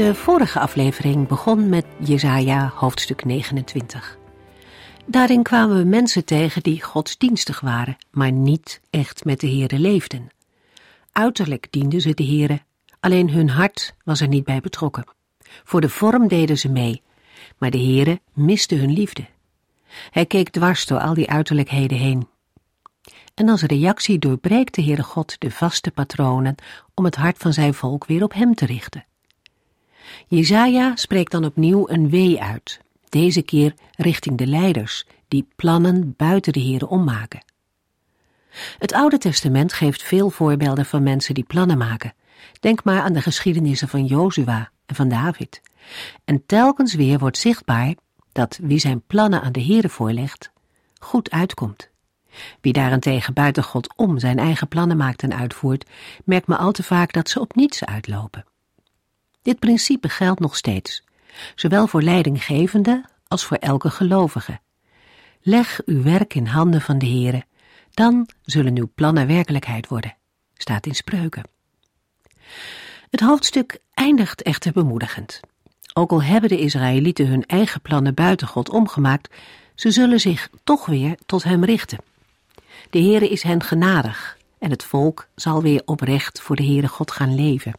De vorige aflevering begon met Jesaja hoofdstuk 29. Daarin kwamen we mensen tegen die godsdienstig waren, maar niet echt met de Heere leefden. Uiterlijk dienden ze de Heere, alleen hun hart was er niet bij betrokken. Voor de vorm deden ze mee, maar de Heere miste hun liefde. Hij keek dwars door al die uiterlijkheden heen. En als reactie doorbreekt de Heere God de vaste patronen om het hart van zijn volk weer op hem te richten. Jezaja spreekt dan opnieuw een wee uit, deze keer richting de leiders, die plannen buiten de Here ommaken. Het Oude Testament geeft veel voorbeelden van mensen die plannen maken. Denk maar aan de geschiedenissen van Jozua en van David. En telkens weer wordt zichtbaar dat wie zijn plannen aan de Here voorlegt, goed uitkomt. Wie daarentegen buiten God om zijn eigen plannen maakt en uitvoert, merkt me al te vaak dat ze op niets uitlopen. Dit principe geldt nog steeds, zowel voor leidinggevende als voor elke gelovige. Leg uw werk in handen van de Heere, dan zullen uw plannen werkelijkheid worden, staat in spreuken. Het hoofdstuk eindigt echter bemoedigend. Ook al hebben de Israëlieten hun eigen plannen buiten God omgemaakt, ze zullen zich toch weer tot hem richten. De Heere is hen genadig en het volk zal weer oprecht voor de Heere God gaan leven.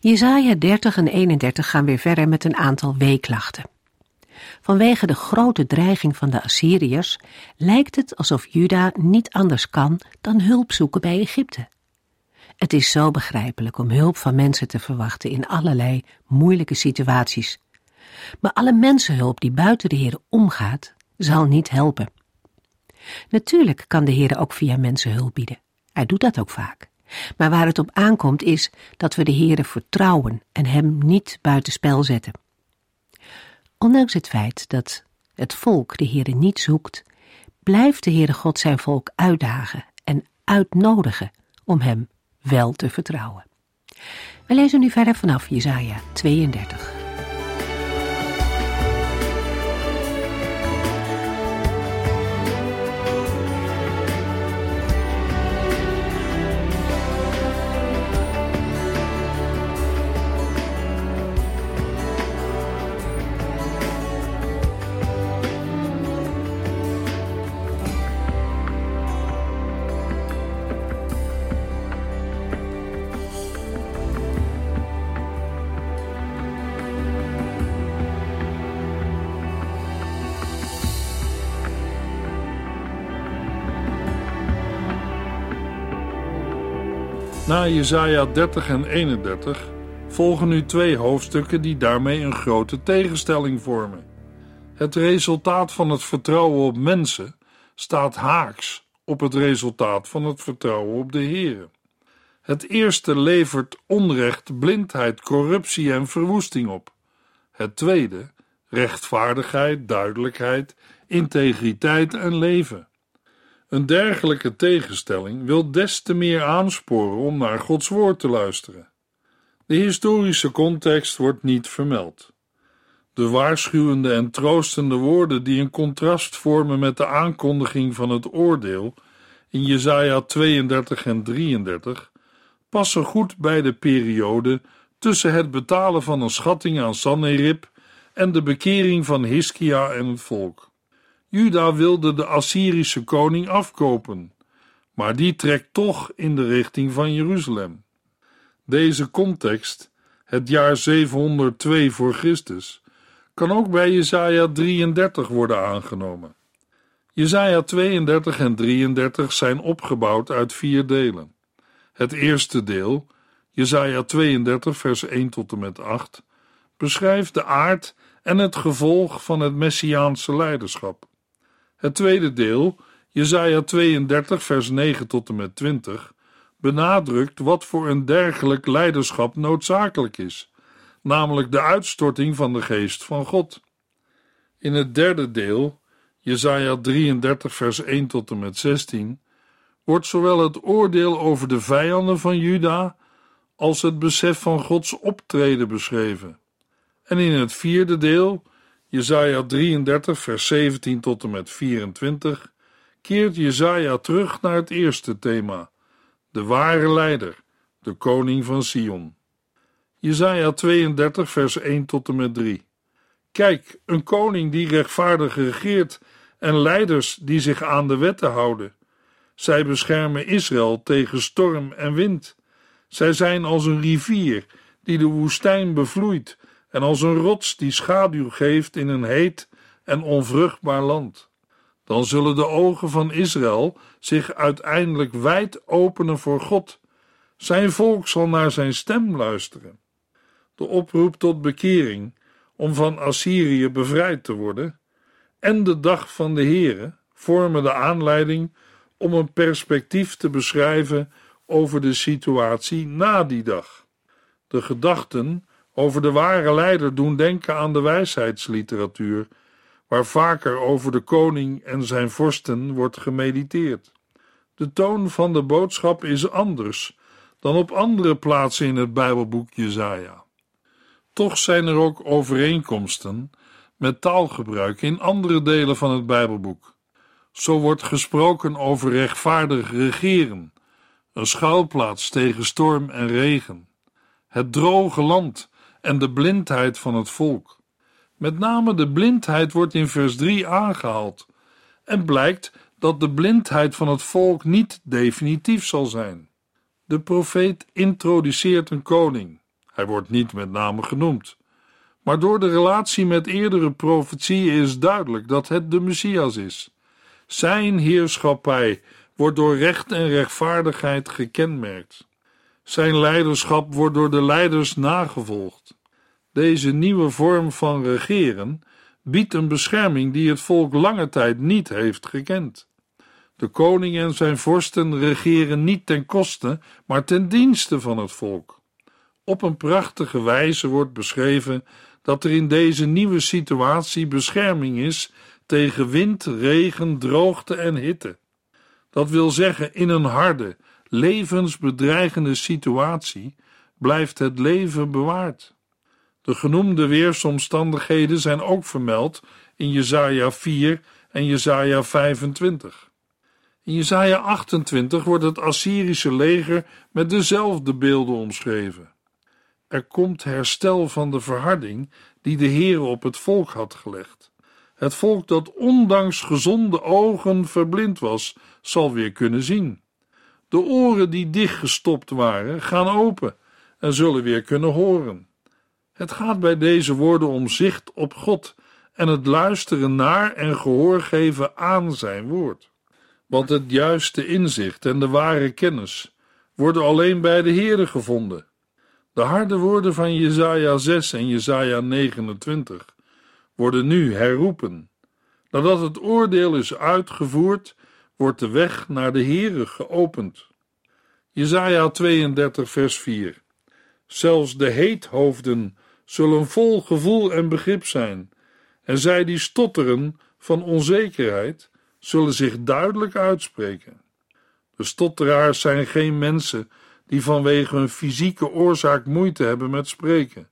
Jesaja 30 en 31 gaan weer verder met een aantal weeklachten. Vanwege de grote dreiging van de Assyriërs lijkt het alsof Juda niet anders kan dan hulp zoeken bij Egypte. Het is zo begrijpelijk om hulp van mensen te verwachten in allerlei moeilijke situaties. Maar alle mensenhulp die buiten de Heer omgaat, zal niet helpen. Natuurlijk kan de Heer ook via mensen hulp bieden. Hij doet dat ook vaak. Maar waar het op aankomt is dat we de Heere vertrouwen en Hem niet buitenspel zetten. Ondanks het feit dat het volk de Heere niet zoekt, blijft de Heere God zijn volk uitdagen en uitnodigen om Hem wel te vertrouwen. We lezen nu verder vanaf Jesaja 32. Na Jesaja 30 en 31 volgen nu twee hoofdstukken die daarmee een grote tegenstelling vormen. Het resultaat van het vertrouwen op mensen staat haaks op het resultaat van het vertrouwen op de Heer. Het eerste levert onrecht, blindheid, corruptie en verwoesting op. Het tweede rechtvaardigheid, duidelijkheid, integriteit en leven. Een dergelijke tegenstelling wil des te meer aansporen om naar Gods woord te luisteren. De historische context wordt niet vermeld. De waarschuwende en troostende woorden die een contrast vormen met de aankondiging van het oordeel in Jesaja 32 en 33 passen goed bij de periode tussen het betalen van een schatting aan Sanherib en de bekering van Hiskia en het volk. Juda wilde de Assyrische koning afkopen, maar die trekt toch in de richting van Jeruzalem. Deze context, het jaar 702 voor Christus, kan ook bij Jesaja 33 worden aangenomen. Jesaja 32 en 33 zijn opgebouwd uit vier delen. Het eerste deel, Jesaja 32 vers 1 tot en met 8, beschrijft de aard en het gevolg van het messiaanse leiderschap. Het tweede deel, Jesaja 32, vers 9 tot en met 20, benadrukt wat voor een dergelijk leiderschap noodzakelijk is, namelijk de uitstorting van de geest van God. In het derde deel, Jesaja 33 vers 1 tot en met 16, wordt zowel het oordeel over de vijanden van Juda als het besef van Gods optreden beschreven. En in het vierde deel, Jesaja 33 vers 17 tot en met 24, keert Jesaja terug naar het eerste thema, de ware leider, de koning van Sion. Jesaja 32 vers 1 tot en met 3. Kijk, een koning die rechtvaardig regeert en leiders die zich aan de wetten houden. Zij beschermen Israël tegen storm en wind. Zij zijn als een rivier die de woestijn bevloeit en als een rots die schaduw geeft in een heet en onvruchtbaar land. Dan zullen de ogen van Israël zich uiteindelijk wijd openen voor God. Zijn volk zal naar zijn stem luisteren. De oproep tot bekering om van Assyrië bevrijd te worden en de dag van de Here vormen de aanleiding om een perspectief te beschrijven over de situatie na die dag. De gedachten over de ware leider doen denken aan de wijsheidsliteratuur, waar vaker over de koning en zijn vorsten wordt gemediteerd. De toon van de boodschap is anders dan op andere plaatsen in het Bijbelboek Jesaja. Toch zijn er ook overeenkomsten met taalgebruik in andere delen van het Bijbelboek. Zo wordt gesproken over rechtvaardig regeren, een schuilplaats tegen storm en regen, het droge land en de blindheid van het volk. Met name de blindheid wordt in vers 3 aangehaald en blijkt dat de blindheid van het volk niet definitief zal zijn. De profeet introduceert een koning. Hij wordt niet met name genoemd. Maar door de relatie met eerdere profetieën is duidelijk dat het de Messias is. Zijn heerschappij wordt door recht en rechtvaardigheid gekenmerkt. Zijn leiderschap wordt door de leiders nagevolgd. Deze nieuwe vorm van regeren biedt een bescherming die het volk lange tijd niet heeft gekend. De koning en zijn vorsten regeren niet ten koste, maar ten dienste van het volk. Op een prachtige wijze wordt beschreven dat er in deze nieuwe situatie bescherming is tegen wind, regen, droogte en hitte. Dat wil zeggen, in een harde, levensbedreigende situatie blijft het leven bewaard. De genoemde weersomstandigheden zijn ook vermeld in Jesaja 4 en Jesaja 25. In Jesaja 28 wordt het Assyrische leger met dezelfde beelden omschreven. Er komt herstel van de verharding die de Heer op het volk had gelegd. Het volk dat ondanks gezonde ogen verblind was, zal weer kunnen zien. De oren die dichtgestopt waren, gaan open en zullen weer kunnen horen. Het gaat bij deze woorden om zicht op God en het luisteren naar en gehoor geven aan zijn woord. Want het juiste inzicht en de ware kennis worden alleen bij de Heere gevonden. De harde woorden van Jesaja 6 en Jesaja 29 worden nu herroepen. Nadat het oordeel is uitgevoerd, wordt de weg naar de Heere geopend. Jesaja 32 vers 4 Zelfs de heethoofden zullen vol gevoel en begrip zijn, en zij die stotteren van onzekerheid zullen zich duidelijk uitspreken. De stotteraars zijn geen mensen die vanwege hun fysieke oorzaak moeite hebben met spreken,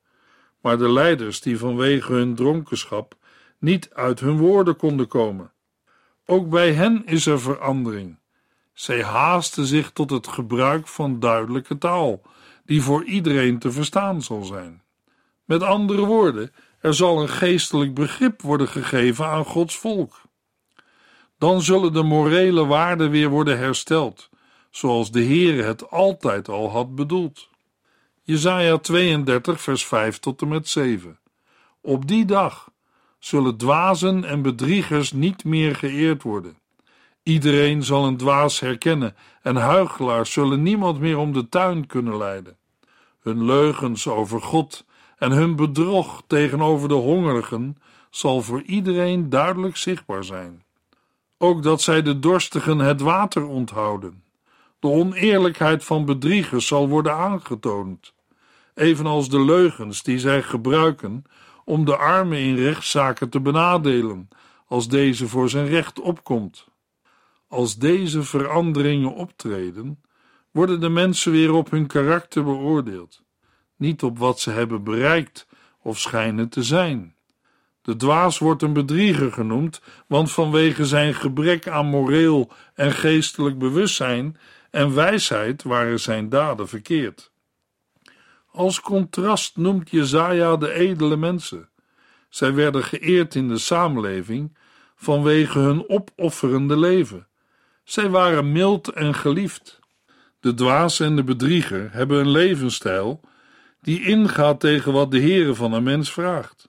maar de leiders die vanwege hun dronkenschap niet uit hun woorden konden komen. Ook bij hen is er verandering. Zij haasten zich tot het gebruik van duidelijke taal, die voor iedereen te verstaan zal zijn. Met andere woorden, er zal een geestelijk begrip worden gegeven aan Gods volk. Dan zullen de morele waarden weer worden hersteld, zoals de Heere het altijd al had bedoeld. Jesaja 32 vers 5 tot en met 7 Op die dag zullen dwazen en bedriegers niet meer geëerd worden. Iedereen zal een dwaas herkennen en huigelaars zullen niemand meer om de tuin kunnen leiden. Hun leugens over God en hun bedrog tegenover de hongerigen zal voor iedereen duidelijk zichtbaar zijn. Ook dat zij de dorstigen het water onthouden. De oneerlijkheid van bedriegers zal worden aangetoond. evenals de leugens die zij gebruiken om de armen in rechtszaken te benadelen, als deze voor zijn recht opkomt. Als deze veranderingen optreden, worden de mensen weer op hun karakter beoordeeld, niet op wat ze hebben bereikt of schijnen te zijn. De dwaas wordt een bedrieger genoemd, want vanwege zijn gebrek aan moreel en geestelijk bewustzijn en wijsheid waren zijn daden verkeerd. Als contrast noemt Jezaja de edele mensen. Zij werden geëerd in de samenleving vanwege hun opofferende leven. Zij waren mild en geliefd. De dwaas en de bedrieger hebben een levensstijl die ingaat tegen wat de Heere van een mens vraagt.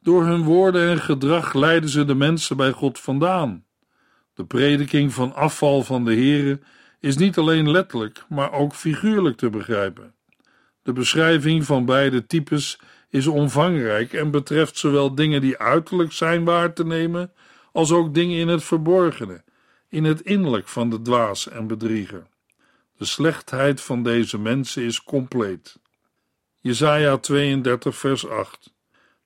Door hun woorden en gedrag leiden ze de mensen bij God vandaan. De prediking van afval van de Heere is niet alleen letterlijk, maar ook figuurlijk te begrijpen. De beschrijving van beide types is omvangrijk en betreft zowel dingen die uiterlijk zijn waar te nemen, als ook dingen in het verborgene, in het innerlijk van de dwaas en bedrieger. De slechtheid van deze mensen is compleet. Jesaja 32 vers 8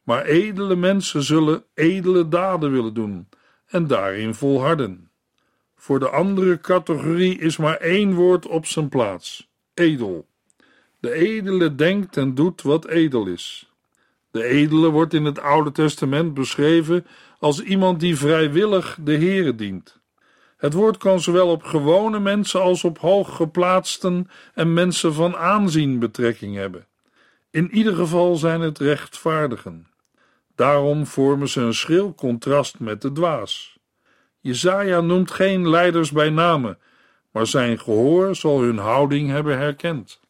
Maar edele mensen zullen edele daden willen doen en daarin volharden. Voor de andere categorie is maar één woord op zijn plaats: edel. De edele denkt en doet wat edel is. De edele wordt in het Oude Testament beschreven als iemand die vrijwillig de Heere dient. Het woord kan zowel op gewone mensen als op hooggeplaatsten en mensen van aanzien betrekking hebben. In ieder geval zijn het rechtvaardigen. Daarom vormen ze een schril contrast met de dwaas. Jezaja noemt geen leiders bij name, maar zijn gehoor zal hun houding hebben herkend.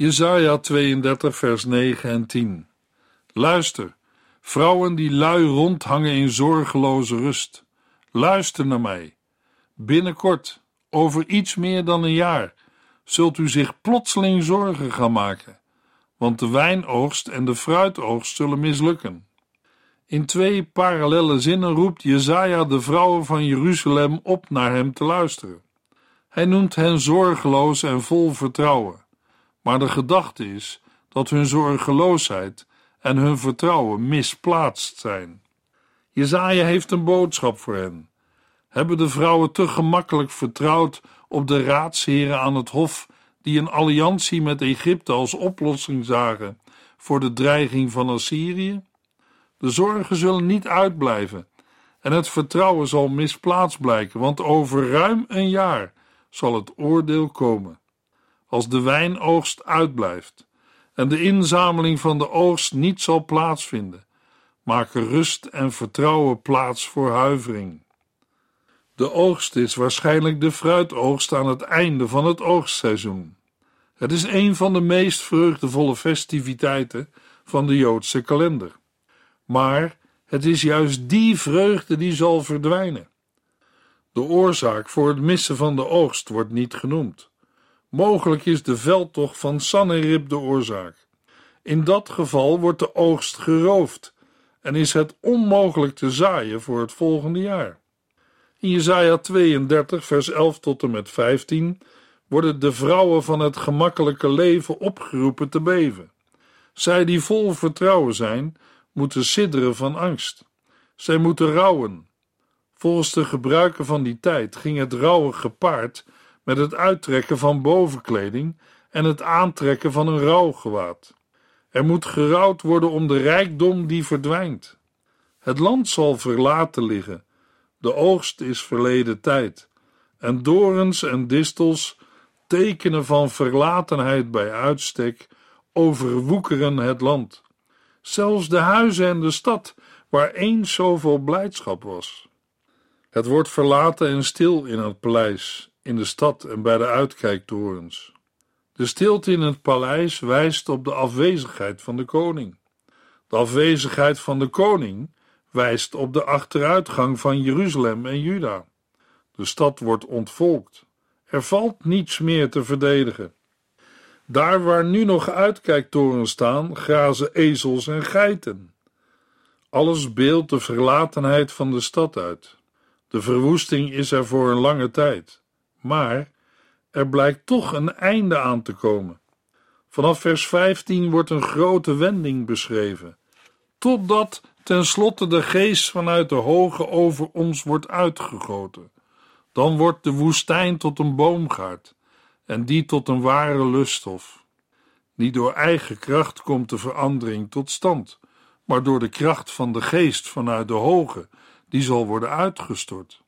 Jezaja 32 vers 9 en 10 Luister, vrouwen die lui rondhangen in zorgeloze rust. Luister naar mij. Binnenkort, over iets meer dan een jaar, zult u zich plotseling zorgen gaan maken, want de wijnoogst en de fruitoogst zullen mislukken. In twee parallelle zinnen roept Jezaja de vrouwen van Jeruzalem op naar hem te luisteren. Hij noemt hen zorgeloos en vol vertrouwen, maar de gedachte is dat hun zorgeloosheid en hun vertrouwen misplaatst zijn. Jezaja heeft een boodschap voor hen. Hebben de vrouwen te gemakkelijk vertrouwd op de raadsheren aan het hof die een alliantie met Egypte als oplossing zagen voor de dreiging van Assyrië? De zorgen zullen niet uitblijven en het vertrouwen zal misplaatst blijken, want over ruim een jaar zal het oordeel komen. Als de wijnoogst uitblijft en de inzameling van de oogst niet zal plaatsvinden, maken rust en vertrouwen plaats voor huivering. De oogst is waarschijnlijk de fruitoogst aan het einde van het oogstseizoen. Het is een van de meest vreugdevolle festiviteiten van de Joodse kalender. Maar het is juist die vreugde die zal verdwijnen. De oorzaak voor het missen van de oogst wordt niet genoemd. Mogelijk is de veldtocht van Sanherib de oorzaak. In dat geval wordt de oogst geroofd en is het onmogelijk te zaaien voor het volgende jaar. In Jesaja 32, vers 11 tot en met 15 worden de vrouwen van het gemakkelijke leven opgeroepen te beven. Zij die vol vertrouwen zijn, moeten sidderen van angst. Zij moeten rouwen. Volgens de gebruiken van die tijd ging het rouwen gepaard met het uittrekken van bovenkleding en het aantrekken van een rouwgewaad. Er moet gerouwd worden om de rijkdom die verdwijnt. Het land zal verlaten liggen. De oogst is verleden tijd. En dorens en distels, tekenen van verlatenheid bij uitstek, overwoekeren het land. Zelfs de huizen en de stad, waar eens zoveel blijdschap was. Het wordt verlaten en stil in het paleis, in de stad en bij de uitkijktorens. De stilte in het paleis wijst op de afwezigheid van de koning. De afwezigheid van de koning wijst op de achteruitgang van Jeruzalem en Juda. De stad wordt ontvolkt. Er valt niets meer te verdedigen. Daar waar nu nog uitkijktorens staan, grazen ezels en geiten. Alles beeldt de verlatenheid van de stad uit. De verwoesting is er voor een lange tijd, maar er blijkt toch een einde aan te komen. Vanaf vers 15 wordt een grote wending beschreven, totdat tenslotte de geest vanuit de hoge over ons wordt uitgegoten. Dan wordt de woestijn tot een boomgaard en die tot een ware lusthof. Niet door eigen kracht komt de verandering tot stand, maar door de kracht van de geest vanuit de hoge, die zal worden uitgestort.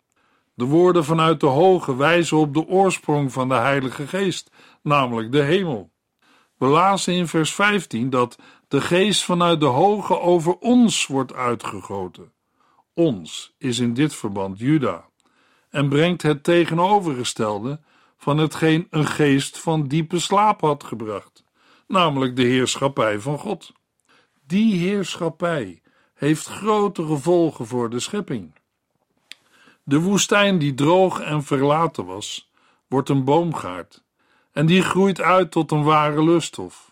De woorden vanuit de hoge wijzen op de oorsprong van de Heilige Geest, namelijk de hemel. We lazen in vers 15 dat de geest vanuit de hoge over ons wordt uitgegoten. Ons is in dit verband Juda en brengt het tegenovergestelde van hetgeen een geest van diepe slaap had gebracht, namelijk de heerschappij van God. Die heerschappij heeft grote gevolgen voor de schepping. De woestijn die droog en verlaten was, wordt een boomgaard en die groeit uit tot een ware lusthof.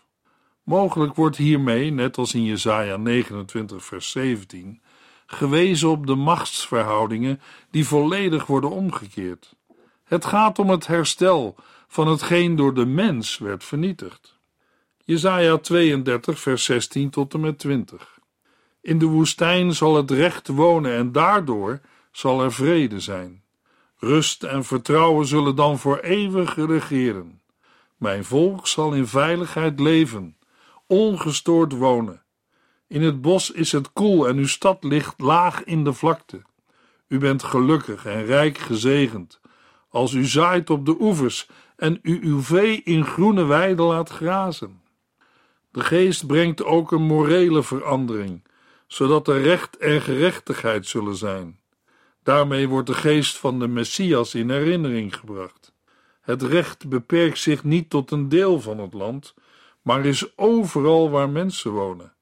Mogelijk wordt hiermee, net als in Jesaja 29 vers 17, gewezen op de machtsverhoudingen die volledig worden omgekeerd. Het gaat om het herstel van hetgeen door de mens werd vernietigd. Jesaja 32 vers 16 tot en met 20. In de woestijn zal het recht wonen en daardoor zal er vrede zijn. Rust en vertrouwen zullen dan voor eeuwig regeren. Mijn volk zal in veiligheid leven, ongestoord wonen. In het bos is het koel en uw stad ligt laag in de vlakte. U bent gelukkig en rijk gezegend, als u zaait op de oevers en u uw vee in groene weiden laat grazen. De geest brengt ook een morele verandering, zodat er recht en gerechtigheid zullen zijn. Daarmee wordt de geest van de Messias in herinnering gebracht. Het recht beperkt zich niet tot een deel van het land, maar is overal waar mensen wonen.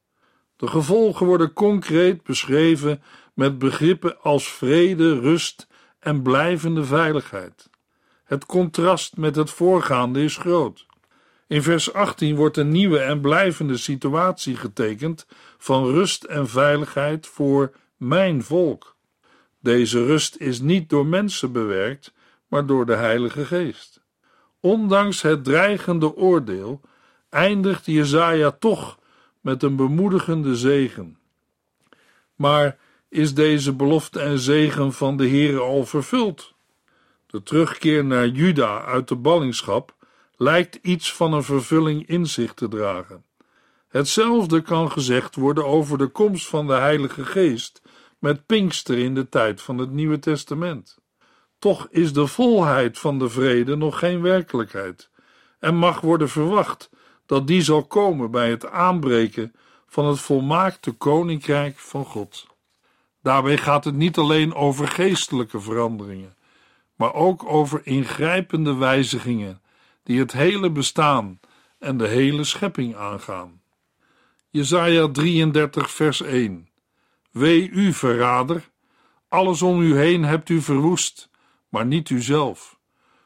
De gevolgen worden concreet beschreven met begrippen als vrede, rust en blijvende veiligheid. Het contrast met het voorgaande is groot. In vers 18 wordt een nieuwe en blijvende situatie getekend van rust en veiligheid voor mijn volk. Deze rust is niet door mensen bewerkt, maar door de Heilige Geest. Ondanks het dreigende oordeel eindigt Jezaja toch met een bemoedigende zegen. Maar is deze belofte en zegen van de Heere al vervuld? De terugkeer naar Juda uit de ballingschap lijkt iets van een vervulling in zich te dragen. Hetzelfde kan gezegd worden over de komst van de Heilige Geest met Pinkster in de tijd van het Nieuwe Testament. Toch is de volheid van de vrede nog geen werkelijkheid en mag worden verwacht dat die zal komen bij het aanbreken van het volmaakte koninkrijk van God. Daarbij gaat het niet alleen over geestelijke veranderingen, maar ook over ingrijpende wijzigingen die het hele bestaan en de hele schepping aangaan. Jesaja 33 vers 1 Wee u, verrader, alles om u heen hebt u verwoest, maar niet uzelf.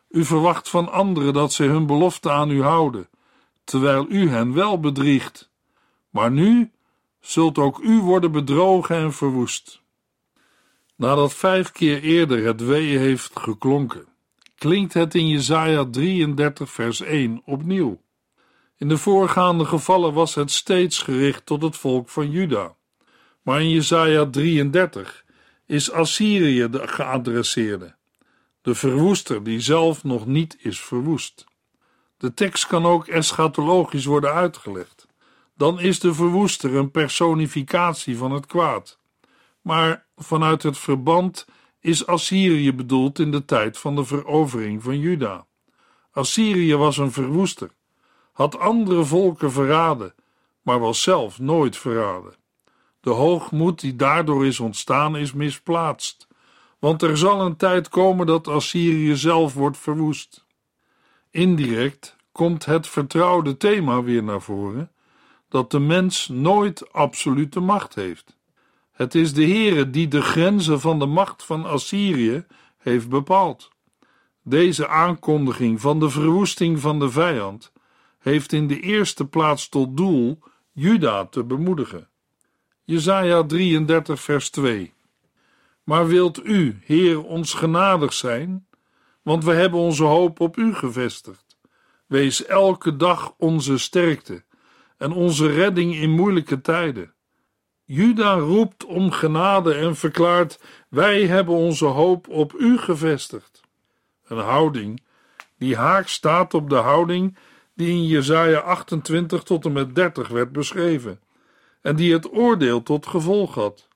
U verwacht van anderen dat ze hun belofte aan u houden, terwijl u hen wel bedriegt. Maar nu zult ook u worden bedrogen en verwoest. Nadat vijf keer eerder het wee heeft geklonken, klinkt het in Jesaja 33 vers 1 opnieuw. In de voorgaande gevallen was het steeds gericht tot het volk van Juda. Maar in Jesaja 33 is Assyrië de geadresseerde, de verwoester die zelf nog niet is verwoest. De tekst kan ook eschatologisch worden uitgelegd. Dan is de verwoester een personificatie van het kwaad. Maar vanuit het verband is Assyrië bedoeld in de tijd van de verovering van Juda. Assyrië was een verwoester, had andere volken verraden, maar was zelf nooit verraden. De hoogmoed die daardoor is ontstaan is misplaatst, want er zal een tijd komen dat Assyrië zelf wordt verwoest. Indirect komt het vertrouwde thema weer naar voren dat de mens nooit absolute macht heeft. Het is de Heere die de grenzen van de macht van Assyrië heeft bepaald. Deze aankondiging van de verwoesting van de vijand heeft in de eerste plaats tot doel Juda te bemoedigen. Jesaja 33 vers 2 Maar wilt u, Heer, ons genadig zijn? Want we hebben onze hoop op u gevestigd. Wees elke dag onze sterkte en onze redding in moeilijke tijden. Juda roept om genade en verklaart: Wij hebben onze hoop op u gevestigd. Een houding die haak staat op de houding die in Jesaja 28 tot en met 30 werd beschreven en die het oordeel tot gevolg had.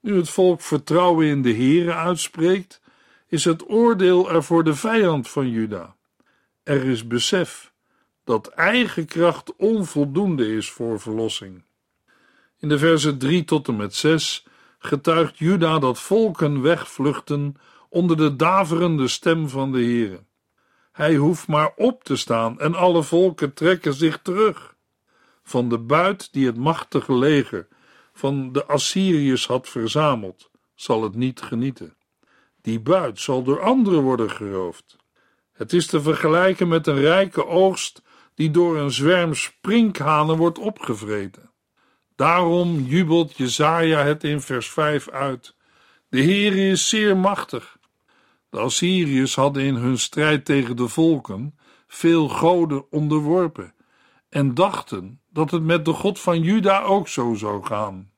Nu het volk vertrouwen in de Here uitspreekt, is het oordeel er voor de vijand van Juda. Er is besef dat eigen kracht onvoldoende is voor verlossing. In de versen 3 tot en met 6 getuigt Juda dat volken wegvluchten onder de daverende stem van de Heere. Hij hoeft maar op te staan en alle volken trekken zich terug. Van de buit die het machtige leger van de Assyriërs had verzameld, zal het niet genieten. Die buit zal door anderen worden geroofd. Het is te vergelijken met een rijke oogst die door een zwerm sprinkhanen wordt opgevreten. Daarom jubelt Jezaja het in vers 5 uit. De Heer is zeer machtig. De Assyriërs hadden in hun strijd tegen de volken veel goden onderworpen en dachten dat het met de God van Juda ook zo zou gaan.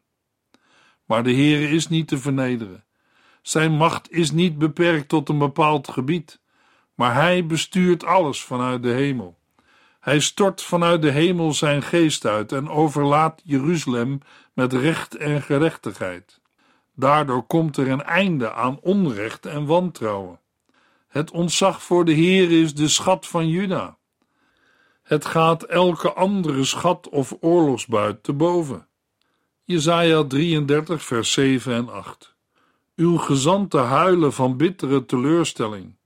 Maar de Heer is niet te vernederen. Zijn macht is niet beperkt tot een bepaald gebied, maar hij bestuurt alles vanuit de hemel. Hij stort vanuit de hemel zijn geest uit en overlaat Jeruzalem met recht en gerechtigheid. Daardoor komt er een einde aan onrecht en wantrouwen. Het ontzag voor de Heer is de schat van Juda. Het gaat elke andere schat of oorlogsbuit te boven. Jesaja 33 vers 7 en 8 Uw gezanten huilen van bittere teleurstelling,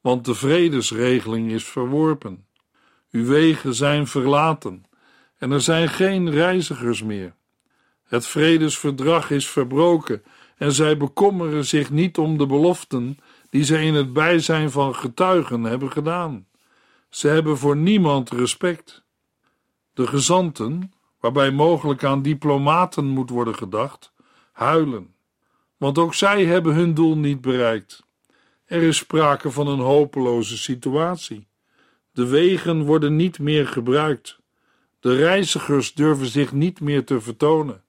want de vredesregeling is verworpen. Uw wegen zijn verlaten en er zijn geen reizigers meer. Het vredesverdrag is verbroken en zij bekommeren zich niet om de beloften die zij in het bijzijn van getuigen hebben gedaan. Ze hebben voor niemand respect. De gezanten, waarbij mogelijk aan diplomaten moet worden gedacht, huilen, want ook zij hebben hun doel niet bereikt. Er is sprake van een hopeloze situatie. De wegen worden niet meer gebruikt. De reizigers durven zich niet meer te vertonen.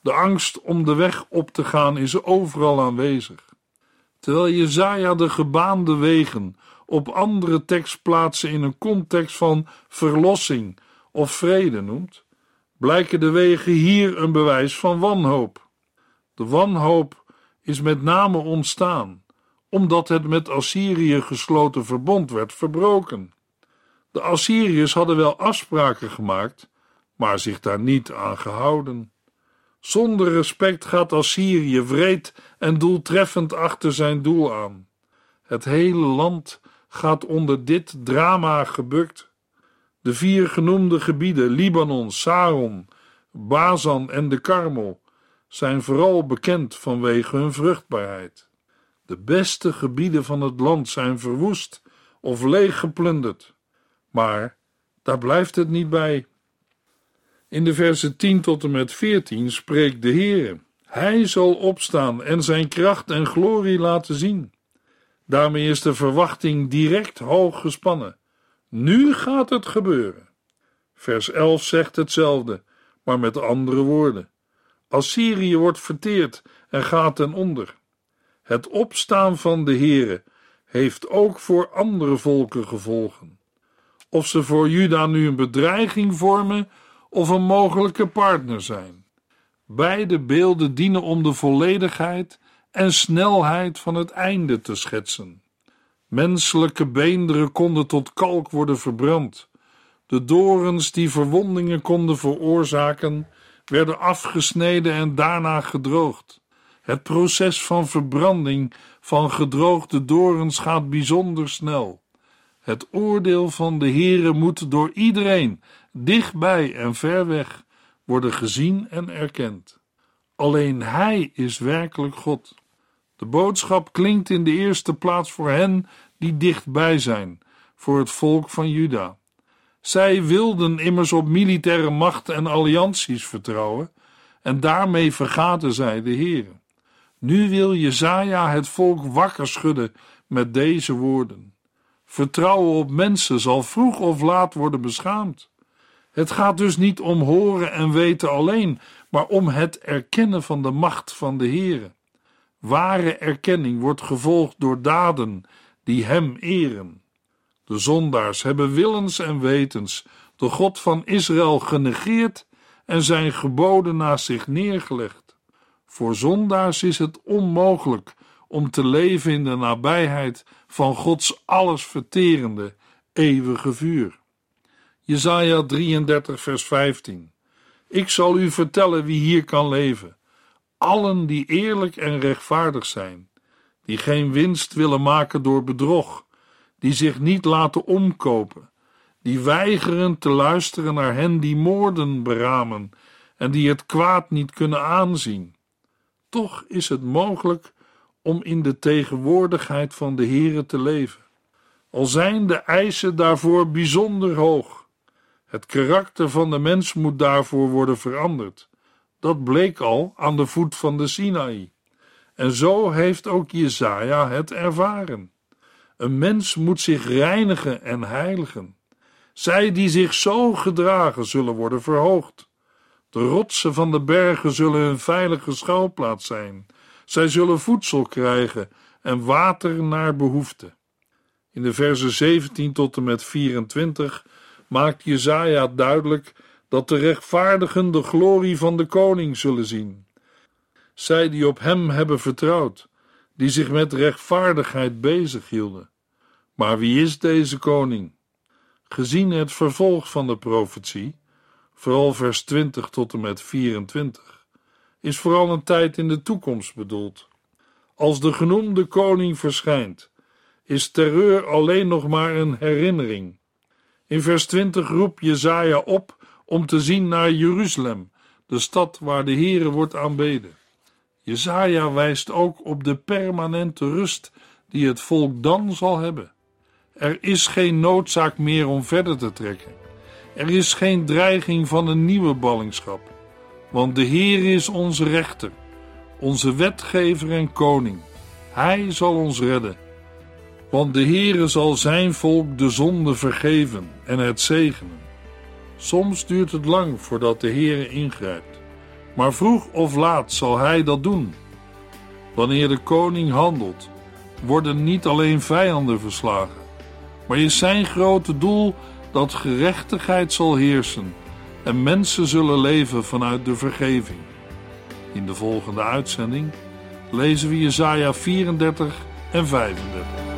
De angst om de weg op te gaan is overal aanwezig. Terwijl Jezaja de gebaande wegen op andere tekstplaatsen in een context van verlossing of vrede noemt, blijken de wegen hier een bewijs van wanhoop. De wanhoop is met name ontstaan omdat het met Assyrië gesloten verbond werd verbroken. De Assyriërs hadden wel afspraken gemaakt, maar zich daar niet aan gehouden. Zonder respect gaat Assyrië wreed en doeltreffend achter zijn doel aan. Het hele land gaat onder dit drama gebukt. De vier genoemde gebieden, Libanon, Saron, Bazan en de Karmel, zijn vooral bekend vanwege hun vruchtbaarheid. De beste gebieden van het land zijn verwoest of leeggeplunderd. Maar daar blijft het niet bij. In de versen 10 tot en met 14 spreekt de Heer. Hij zal opstaan en zijn kracht en glorie laten zien. Daarmee is de verwachting direct hoog gespannen. Nu gaat het gebeuren. Vers 11 zegt hetzelfde, maar met andere woorden. Assyrië wordt verteerd en gaat ten onder. Het opstaan van de Heere heeft ook voor andere volken gevolgen. Of ze voor Juda nu een bedreiging vormen of een mogelijke partner zijn. Beide beelden dienen om de volledigheid en snelheid van het einde te schetsen. Menselijke beenderen konden tot kalk worden verbrand. De dorens die verwondingen konden veroorzaken, werden afgesneden en daarna gedroogd. Het proces van verbranding van gedroogde dorens gaat bijzonder snel. Het oordeel van de Heere moet door iedereen, dichtbij en ver weg, worden gezien en erkend. Alleen Hij is werkelijk God. De boodschap klinkt in de eerste plaats voor hen die dichtbij zijn, voor het volk van Juda. Zij wilden immers op militaire macht en allianties vertrouwen, en daarmee vergaten zij de Heer. Nu wil Jezaja het volk wakker schudden met deze woorden. Vertrouwen op mensen zal vroeg of laat worden beschaamd. Het gaat dus niet om horen en weten alleen, maar om het erkennen van de macht van de Heere. Ware erkenning wordt gevolgd door daden die Hem eren. De zondaars hebben willens en wetens de God van Israël genegeerd en zijn geboden naast zich neergelegd. Voor zondaars is het onmogelijk om te leven in de nabijheid van Gods allesverterende, eeuwige vuur. Jesaja 33 vers 15 Ik zal u vertellen wie hier kan leven. Allen die eerlijk en rechtvaardig zijn, die geen winst willen maken door bedrog, die zich niet laten omkopen, die weigeren te luisteren naar hen die moorden beramen en die het kwaad niet kunnen aanzien. Toch is het mogelijk om in de tegenwoordigheid van de Heere te leven, al zijn de eisen daarvoor bijzonder hoog. Het karakter van de mens moet daarvoor worden veranderd. Dat bleek al aan de voet van de Sinaï. En zo heeft ook Jezaja het ervaren. Een mens moet zich reinigen en heiligen. Zij die zich zo gedragen zullen worden verhoogd. De rotsen van de bergen zullen hun veilige schuilplaats zijn. Zij zullen voedsel krijgen en water naar behoefte. In de versen 17 tot en met 24 maakt Jezaja duidelijk dat de rechtvaardigen de glorie van de koning zullen zien. Zij die op hem hebben vertrouwd, die zich met rechtvaardigheid bezighielden. Maar wie is deze koning? Gezien het vervolg van de profetie, vooral vers 20 tot en met 24, is vooral een tijd in de toekomst bedoeld. Als de genoemde koning verschijnt, is terreur alleen nog maar een herinnering. In vers 20 roept Jezaja op om te zien naar Jeruzalem, de stad waar de Heere wordt aanbeden. Jezaja wijst ook op de permanente rust die het volk dan zal hebben. Er is geen noodzaak meer om verder te trekken. Er is geen dreiging van een nieuwe ballingschap, want de Heer is onze rechter, onze wetgever en koning. Hij zal ons redden, want de Heere zal zijn volk de zonde vergeven en het zegenen. Soms duurt het lang voordat de Heere ingrijpt, maar vroeg of laat zal Hij dat doen. Wanneer de koning handelt, worden niet alleen vijanden verslagen, maar is zijn grote doel dat gerechtigheid zal heersen en mensen zullen leven vanuit de vergeving. In de volgende uitzending lezen we Jesaja 34 en 35.